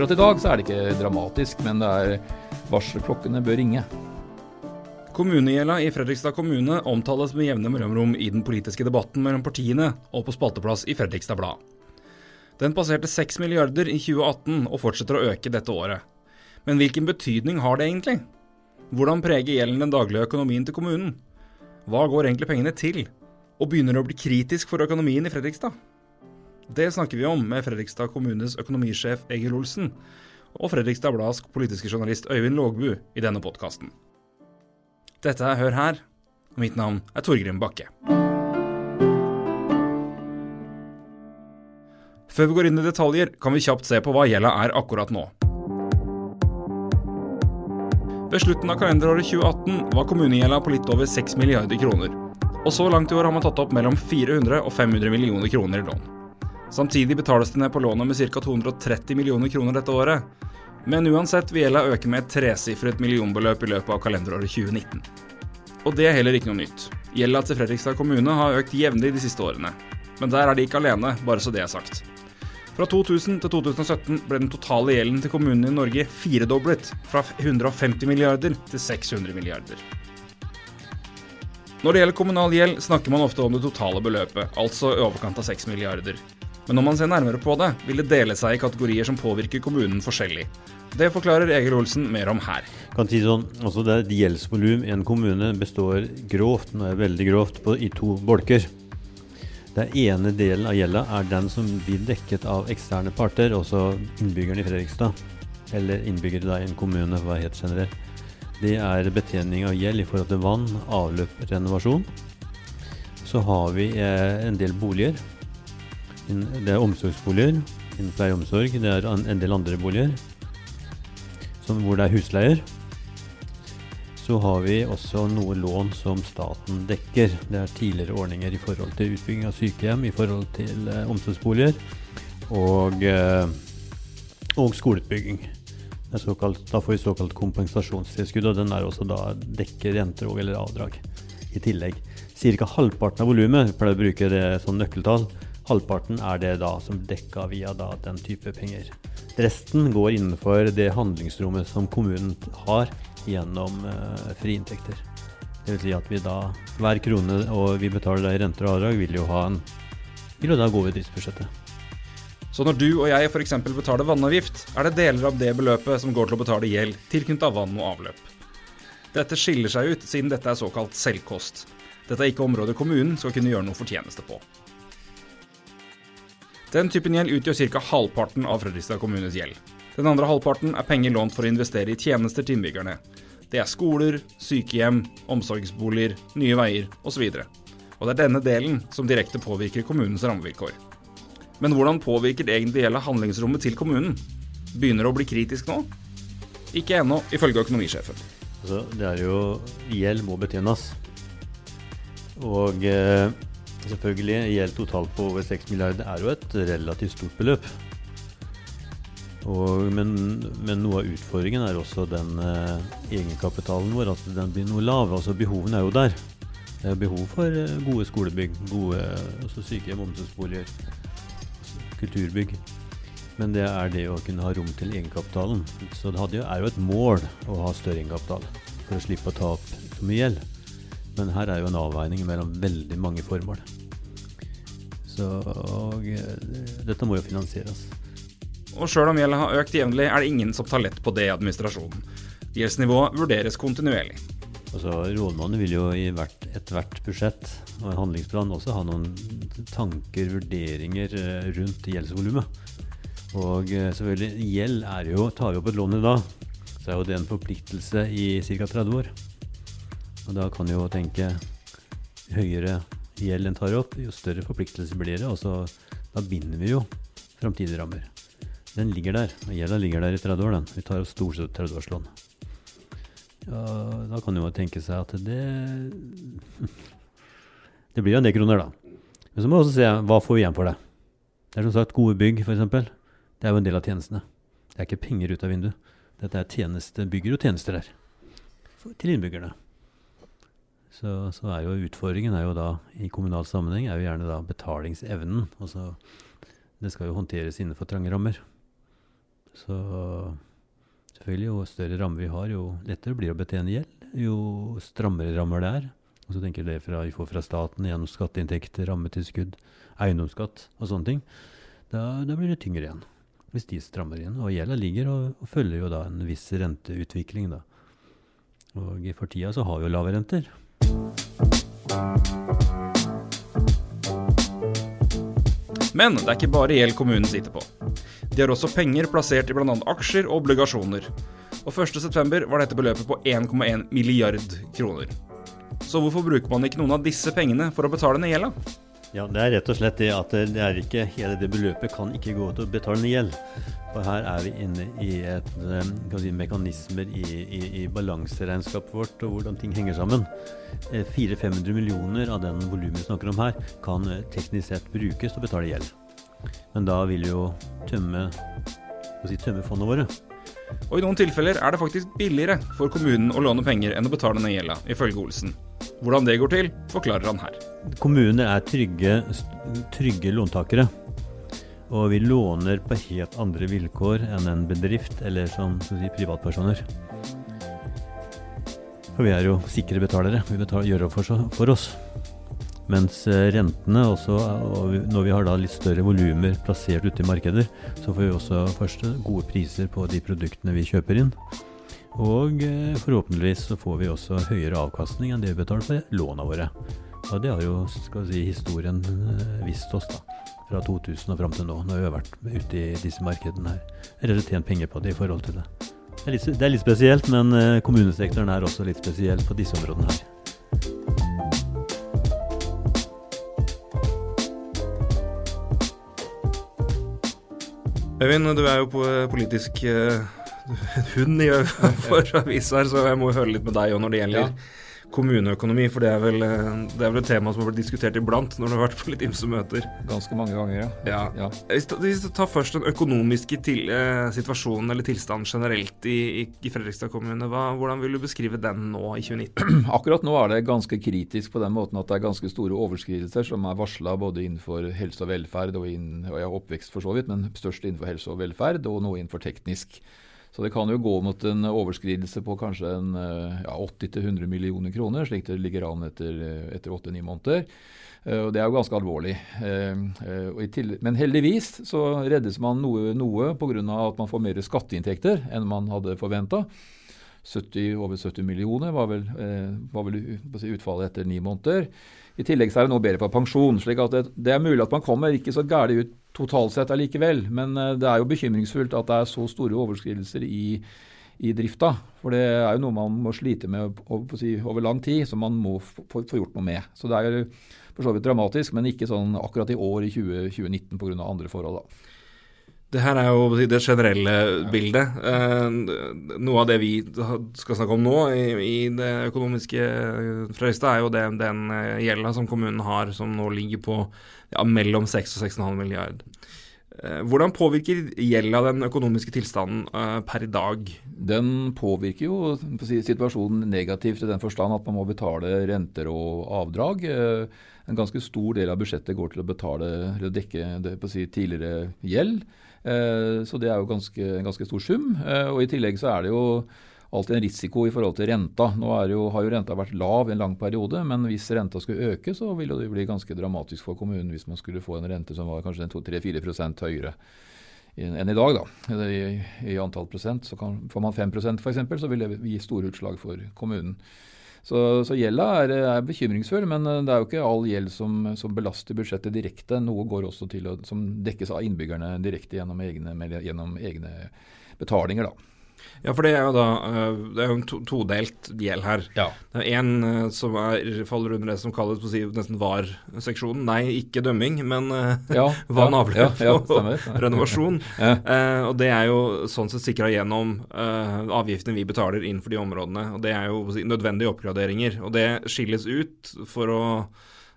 Akkurat i dag så er det ikke dramatisk, men det er varselklokkene bør ringe. Kommunegjelda i Fredrikstad kommune omtales med jevne mellomrom i den politiske debatten mellom partiene og på spalteplass i Fredrikstad Blad. Den passerte 6 milliarder i 2018 og fortsetter å øke dette året. Men hvilken betydning har det egentlig? Hvordan preger gjelden den daglige økonomien til kommunen? Hva går egentlig pengene til? Og begynner det å bli kritisk for økonomien i Fredrikstad? Det snakker vi om med Fredrikstad kommunes økonomisjef Egil Olsen og Fredrikstad Blads politiske journalist Øyvind Lågbu i denne podkasten. Dette er Hør her, og mitt navn er Torgrim Bakke. Før vi går inn i detaljer, kan vi kjapt se på hva gjelda er akkurat nå. Ved slutten av kalenderåret 2018 var kommunegjelda på litt over 6 milliarder kroner. Og så langt i år har man tatt opp mellom 400 og 500 millioner kroner i lån. Samtidig betales det ned på lånet med ca. 230 millioner kroner dette året. Men uansett vil gjelda øke med et tresifret millionbeløp i løpet av kalenderåret 2019. Og det er heller ikke noe nytt. Gjelda til Fredrikstad kommune har økt jevnlig de siste årene. Men der er de ikke alene, bare så det er sagt. Fra 2000 til 2017 ble den totale gjelden til kommunene i Norge firedoblet, fra 150 milliarder til 600 milliarder. Når det gjelder kommunal gjeld, snakker man ofte om det totale beløpet, altså i overkant av 6 milliarder. Men når man ser nærmere på det, vil det dele seg i kategorier som påvirker kommunen forskjellig. Det forklarer Egil Olsen mer om her. Kan si sånn, altså det Gjeldsvolum i en kommune består grovt, nå er veldig grovt, på, i to bolker. Den ene delen av gjelda er den som blir dekket av eksterne parter, også innbyggerne i Fredrikstad. Eller innbyggere i en kommune, for å være helt generell. Det er betjening av gjeld i forhold til vann, avløp, renovasjon. Så har vi eh, en del boliger. Det er omsorgsboliger innen pleie og omsorg. Det er en del andre boliger som, hvor det er husleier så har vi også noe lån som staten dekker. Det er tidligere ordninger i forhold til utbygging av sykehjem, i forhold til eh, omsorgsboliger og, eh, og skoleutbygging. Såkalt, da får vi såkalt kompensasjonstilskudd, og den er også da dekker renter og eller avdrag i tillegg. Ca. halvparten av volumet, pleier å bruke det som nøkkeltall, halvparten er det da som dekka via da den type penger. Resten går innenfor det handlingsrommet som kommunen har gjennom eh, frie inntekter. Vil si at vi da, hver krone og vi betaler i renter og avdrag, vil jo ha en vil jo da gå over driftsbudsjettet. Så når du og jeg f.eks. betaler vannavgift, er det deler av det beløpet som går til å betale gjeld tilknyttet av vann og avløp. Dette skiller seg ut siden dette er såkalt selvkost. Dette er ikke områder kommunen skal kunne gjøre noe fortjeneste på. Den typen gjeld utgjør ca. halvparten av Fredrikstad kommunes gjeld. Den andre halvparten er penger lånt for å investere i tjenester til innbyggerne. Det er skoler, sykehjem, omsorgsboliger, nye veier osv. Og, det er denne delen som direkte påvirker kommunens rammevilkår. Men hvordan påvirker det egentlig hele handlingsrommet til kommunen? Begynner det å bli kritisk nå? Ikke ennå, ifølge økonomisjefen. Altså, det er jo Gjeld må betjenes. Og eh, selvfølgelig, gjeld totalt på over 6 milliarder er jo et relativt stort beløp. Og, men, men, noe av utfordringen er også den eh, egenkapitalen vår, at den blir noe lav. Altså Behovene er jo der. Det er behov for eh, gode skolebygg, gode altså sykehjem, omsorgsboliger, kulturbygg. Men det er det å kunne ha rom til egenkapitalen. Så det jo, er jo et mål å ha større egenkapital for å slippe å ta opp så mye gjeld. Men her er jo en avveining mellom veldig mange formål. Så og, eh, dette må jo finansieres. Og sjøl om gjelda har økt jevnlig, er det ingen som tar lett på det i administrasjonen. Gjeldsnivået vurderes kontinuerlig. Altså, Rådmannen vil jo i hvert, ethvert budsjett og en handlingsplan også ha noen tanker, vurderinger eh, rundt gjeldsvolumet. Og eh, selvfølgelig, gjeld jo Tar vi opp et lån i dag, så er jo det en forpliktelse i ca. 30 år. Og da kan du jo tenke høyere gjeld en tar opp, jo større forpliktelse blir det. Og så da binder vi jo framtidige rammer. Den ligger der. og Gjelda ligger der i 30 år, den. Vi tar jo stort sett 30-årslån. Ja, da kan jo tenke seg at det Det blir jo en del kroner, da. Men så må vi også se hva får vi igjen for det. Det er som sagt gode bygg, f.eks. Det er jo en del av tjenestene. Det er ikke penger ut av vinduet. Dette er tjeneste, bygger og tjenester her. Til innbyggerne. Så, så, er jo utfordringen er jo da, i kommunal sammenheng er jo gjerne da betalingsevnen. Altså, det skal jo håndteres innenfor trange rammer. Så selvfølgelig, jo større ramme vi har, jo lettere blir det å betjene gjeld. Jo strammere rammer det er. Og så tenker det fra, vi får fra staten gjennom skatteinntekter, rammetilskudd, eiendomsskatt og sånne ting. Da, da blir det tyngre igjen. Hvis de strammer igjen. Og gjelda ligger og, og, følger jo da en viss renteutvikling, da. Og for tida så har vi jo lave renter. Men det er ikke bare gjeld kommunen sitter på. De har også penger plassert i bl.a. aksjer og obligasjoner. Og 1.9 var dette beløpet på 1,1 milliard kroner. Så hvorfor bruker man ikke noen av disse pengene for å betale ned gjelda? Ja, Det er rett og slett det at det er ikke hele det beløpet kan ikke gå til å betale ned gjeld. For her er vi inne i et, eh, si, mekanismer i, i, i, balanseregnskapet vårt og hvordan ting henger sammen. 400-500 eh, millioner av den volumet vi snakker om her, kan eh, teknisk sett brukes til å betale gjeld. Men da vil jo tømme, si, tømme fondene våre. Og i noen tilfeller er det faktisk billigere for kommunen å låne penger enn å betale ned gjelda, ifølge Olsen. Hvordan det går til, forklarer han her. Kommuner er trygge, trygge låntakere. Og vi låner på helt andre vilkår enn en bedrift eller som si, privatpersoner. For vi er jo sikre betalere. Vi betaler, gjør opp for, for, oss. Mens eh, rentene også, og når vi har da litt større volumer plassert ute i markeder, så får vi også først gode priser på de produktene vi kjøper inn. Og eh, forhåpentligvis så får vi også høyere avkastning enn det vi betaler for låna våre. Og det har jo skal vi si, historien eh, vist oss, da fra 2000 og fram til nå, når vi har vært ute i disse markedene her. Eller tjent penger på det i forhold til det. Det er litt, det er litt spesielt, men eh, kommunesektoren er også litt spesiell på disse områdene her. Øyvind, du er jo på politisk uh, hund i for avisa her, så jeg må høre litt med deg òg når det gjelder ja kommuneøkonomi, for det er, vel, eh, det er vel et tema som har blitt diskutert iblant når du har vært på litt ymse møter. Ganske mange ganger, ja. ja. ja. Hvis du tar først den økonomiske til, eh, situasjonen eller tilstanden generelt i, i, Fredrikstad kommune, hva, hvordan vil du beskrive den nå i 2019? Akkurat nå er det ganske kritisk på den måten at det er ganske store overskridelser som er varsla både innenfor helse og velferd og, inn, og ja, oppvekst for så vidt, men størst innenfor helse og velferd, og nå innenfor teknisk. Så det kan jo gå mot en overskridelse på kanskje eh, ja, 80-100 millioner kroner, slik det ligger an etter, etter 8-9 måneder. Uh, og Det er jo ganske alvorlig. Men heldigvis så reddes man noe, noe pga. at man får mer skatteinntekter enn man hadde forventa. over 70 millioner var vel, var vel utfallet etter ni måneder. I tillegg så er det noe bedre på pensjon. slik at det, det er mulig at man kommer ikke så gærent ut totalt sett allikevel. Men eh, det er jo bekymringsfullt at det er så store overskridelser i, i drifta. For det er jo noe man må slite med over, over lang tid, som man må få, gjort noe med. Så det er for så vidt dramatisk, men ikke sånn akkurat i år i 20, 2019 pga. andre forhold. da. Det her er jo det generelle bildet. Eh, noe av det vi skal snakke om nå i, det økonomiske Frøystad, er jo det, den eh, gjelda som kommunen har, som nå ligger på ja, mellom 6 og 6,5 milliard. Eh, hvordan påvirker gjelda den økonomiske tilstanden per i dag? Den påvirker jo situasjonen negativt i den forstand at man må betale renter og avdrag. En ganske stor del av budsjettet går til å betale eller dekke det, si, tidligere gjeld. Eh, så det er jo ganske, ganske stor sum. Eh, og I tillegg så er det jo alltid en risiko i forhold til renta. Nå jo, har jo renta vært lav en lang periode, men hvis renta skulle øke, så ville det bli ganske dramatisk for kommunen hvis man skulle få en rente som var kanskje 2-3-4 høyere enn i dag. da, I, i antall prosent. Så kan, Får man 5% f.eks., så vil det gi store utslag for kommunen. Så, så gjelda er, er, bekymringsfull, men eh, det er jo ikke all gjeld som, som belaster budsjettet direkte. Noe går også til å, som dekkes av innbyggerne direkte gjennom egne, gjennom egne betalinger. da. Ja, for det er jo da eh, Det er jo en todelt gjeld her. Ja. Det er en uh, som er, faller under det som kalles på si, nesten VAR-seksjonen. Nei, ikke dømming, men uh, ja, vann, avløp ja, og renovasjon. eh, og det er jo sånn sett sikra gjennom avgiftene vi betaler inn for de områdene. Og det er jo si, nødvendige oppgraderinger. Og det skilles ut for å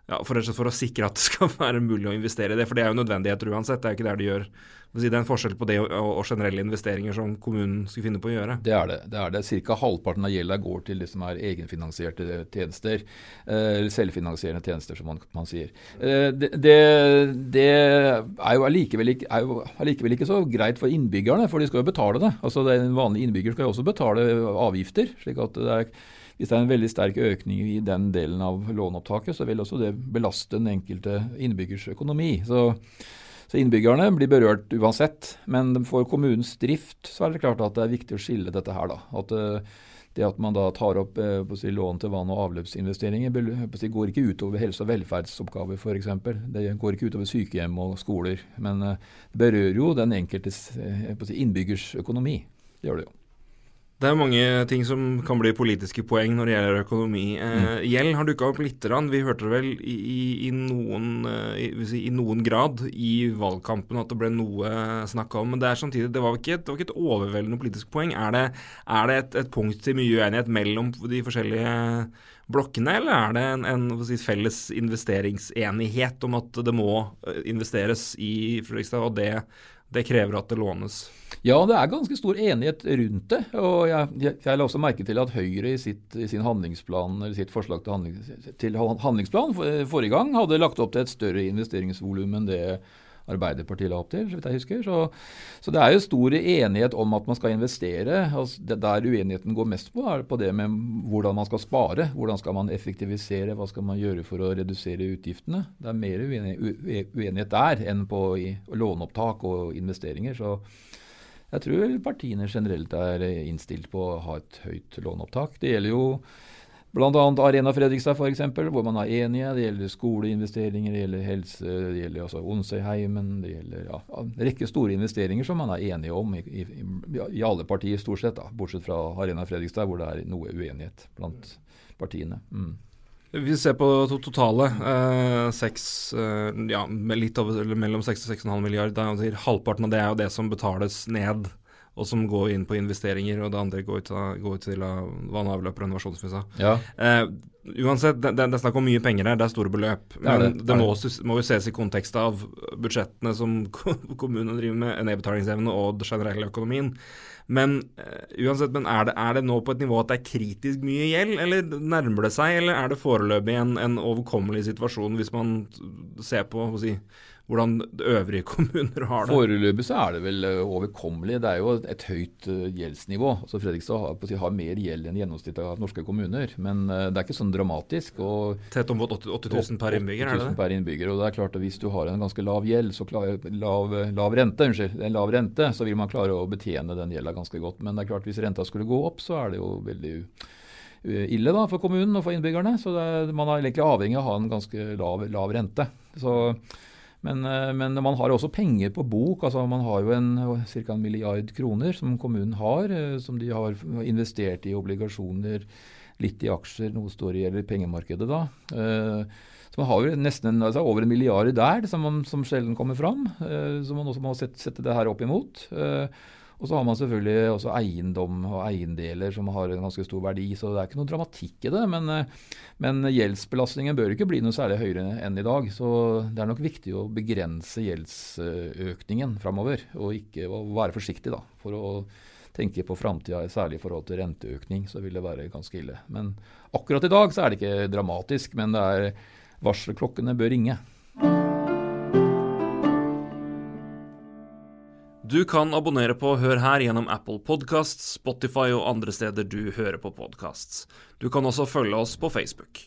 ja, for, for, å sikre at det skal være mulig å investere i det. For det er jo nødvendigheter uansett. Det er jo ikke der de gjør Det er en forskjell på det og, generelle investeringer som kommunen skulle finne på å gjøre? Det er det. det, er det. Cirka halvparten av gjelda går til det som er egenfinansierte tjenester. Eller selvfinansierende tjenester, som man, man sier. Det, det, det, er jo allikevel ikke, ikke, så greit for innbyggerne, for de skal jo betale det. Altså En vanlig innbygger skal jo også betale avgifter. slik at det er hvis det er en veldig sterk økning i den delen av låneopptaket, så vil også det belaste den enkelte innbyggers økonomi. Så, så innbyggerne blir berørt uansett. Men for kommunens drift så er det klart at det er viktig å skille dette her. da. At eh, det at man da tar opp eh, si, lån til vann- og avløpsinvesteringer, si, går ikke utover helse- og velferdsoppgaver f.eks. Det går ikke utover sykehjem og skoler. Men eh, det berører jo den enkeltes si, innbyggers økonomi. Det gjør det jo. Det er mange ting som kan bli politiske poeng når det gjelder økonomi. Eh, mm. Gjeld har dukka opp litt. Vi hørte det vel i, i, noen, eh, i, i, noen, grad i valgkampen at det ble noe snakka om. Men det er samtidig, det var ikke et, var ikke et overveldende politisk poeng. Er det, er det et, et, punkt til mye uenighet mellom de forskjellige blokkene, eller er det en, en si, felles investeringsenighet om at det må eh, investeres i Fredrikstad, og det det krever at det lånes. Ja, det er ganske stor enighet rundt det. og Jeg, jeg, jeg la også merke til at Høyre i, sitt, i sitt forslag til, handling, til handlingsplan forrige gang hadde lagt opp til et større investeringsvolum enn det Arbeiderpartiet la opp til, så vidt jeg husker. Så, så, det er jo stor enighet om at man skal investere. Altså, det der uenigheten går mest på, er på det med hvordan man skal spare. Hvordan skal man effektivisere, hva skal man gjøre for å redusere utgiftene. Det er mer uenighet der enn på låneopptak og investeringer. så jeg tror partiene generelt er innstilt på å ha et høyt låneopptak. Det gjelder jo Bl.a. Arena Fredrikstad, for eksempel, hvor man er enige. Det gjelder skoleinvesteringer, det gjelder helse, det gjelder altså Onsøyheimen. Det gjelder ja, en rekke store investeringer som man er enige om i, i, i alle partier, stort sett. Da, bortsett fra Arena Fredrikstad, hvor det er noe uenighet blant partiene. Mm. Vi ser på det totale. Eh, seks, eh, ja, litt over, mellom 6 og 6,5 milliarder. Halvparten av det er jo det som betales ned og som går inn på investeringer, og det andre går til, går til vann- og avløp og renovasjon, som vi sa. Ja. Eh, uansett, det, det, er snakk om mye penger her, det er store beløp. Men det, det, det må, må, jo ses i kontekst av budsjettene som kommunene driver med, nedbetalingsevne og den generelle økonomien. Men uh, uansett, men er det, er det, nå på et nivå at det er kritisk mye gjeld, eller nærmer det seg, eller er det foreløpig en, en overkommelig situasjon hvis man ser på hva si, hvordan øvrige kommuner har det? Foreløpig så er det vel eh, overkommelig. Det er jo et høyt uh, gjeldsnivå. Altså Fredrikstad har, har, mer gjeld enn gjennomsnittet av norske kommuner. Men uh, det er ikke sånn dramatisk. Og, Tett om 80, 80 000 per innbygger, er det det? per innbygger. Og det er klart at Hvis du har en ganske lav gjeld, så klar, lav, lav, rente, unnskyld, en lav rente, så vil man klare å betjene den gjelda ganske godt. Men det er klart hvis renta skulle gå opp, så er det jo veldig ille da for kommunen og for innbyggerne. Så er, man er egentlig avhengig av å ha en ganske lav, lav rente. Så men, eh, men, man har også penger på bok. altså Man har jo ca. en milliard kroner som kommunen har, eh, som de har investert i obligasjoner, litt i aksjer, noe står i eller pengemarkedet da. Eh, så man har jo nesten altså over en milliard der som, man, som sjelden kommer fram, som man også må sette, sette det her opp imot. Og så har man selvfølgelig også eiendom og eiendeler som har en ganske stor verdi, så det er ikke noe dramatikk i det. Men, eh, men gjeldsbelastningen bør ikke bli noe særlig høyere enn i dag. Så det er nok viktig å begrense gjeldsøkningen framover, og ikke og være forsiktig da, for å tenke på framtida, særlig i forhold til renteøkning, så vil det være ganske ille. Men akkurat i dag så er det ikke dramatisk, men det er varselklokkene bør ringe. Du kan abonnere på Hør her gjennom Apple Podcasts, Spotify og andre steder du hører på podcasts. Du kan også følge oss på Facebook.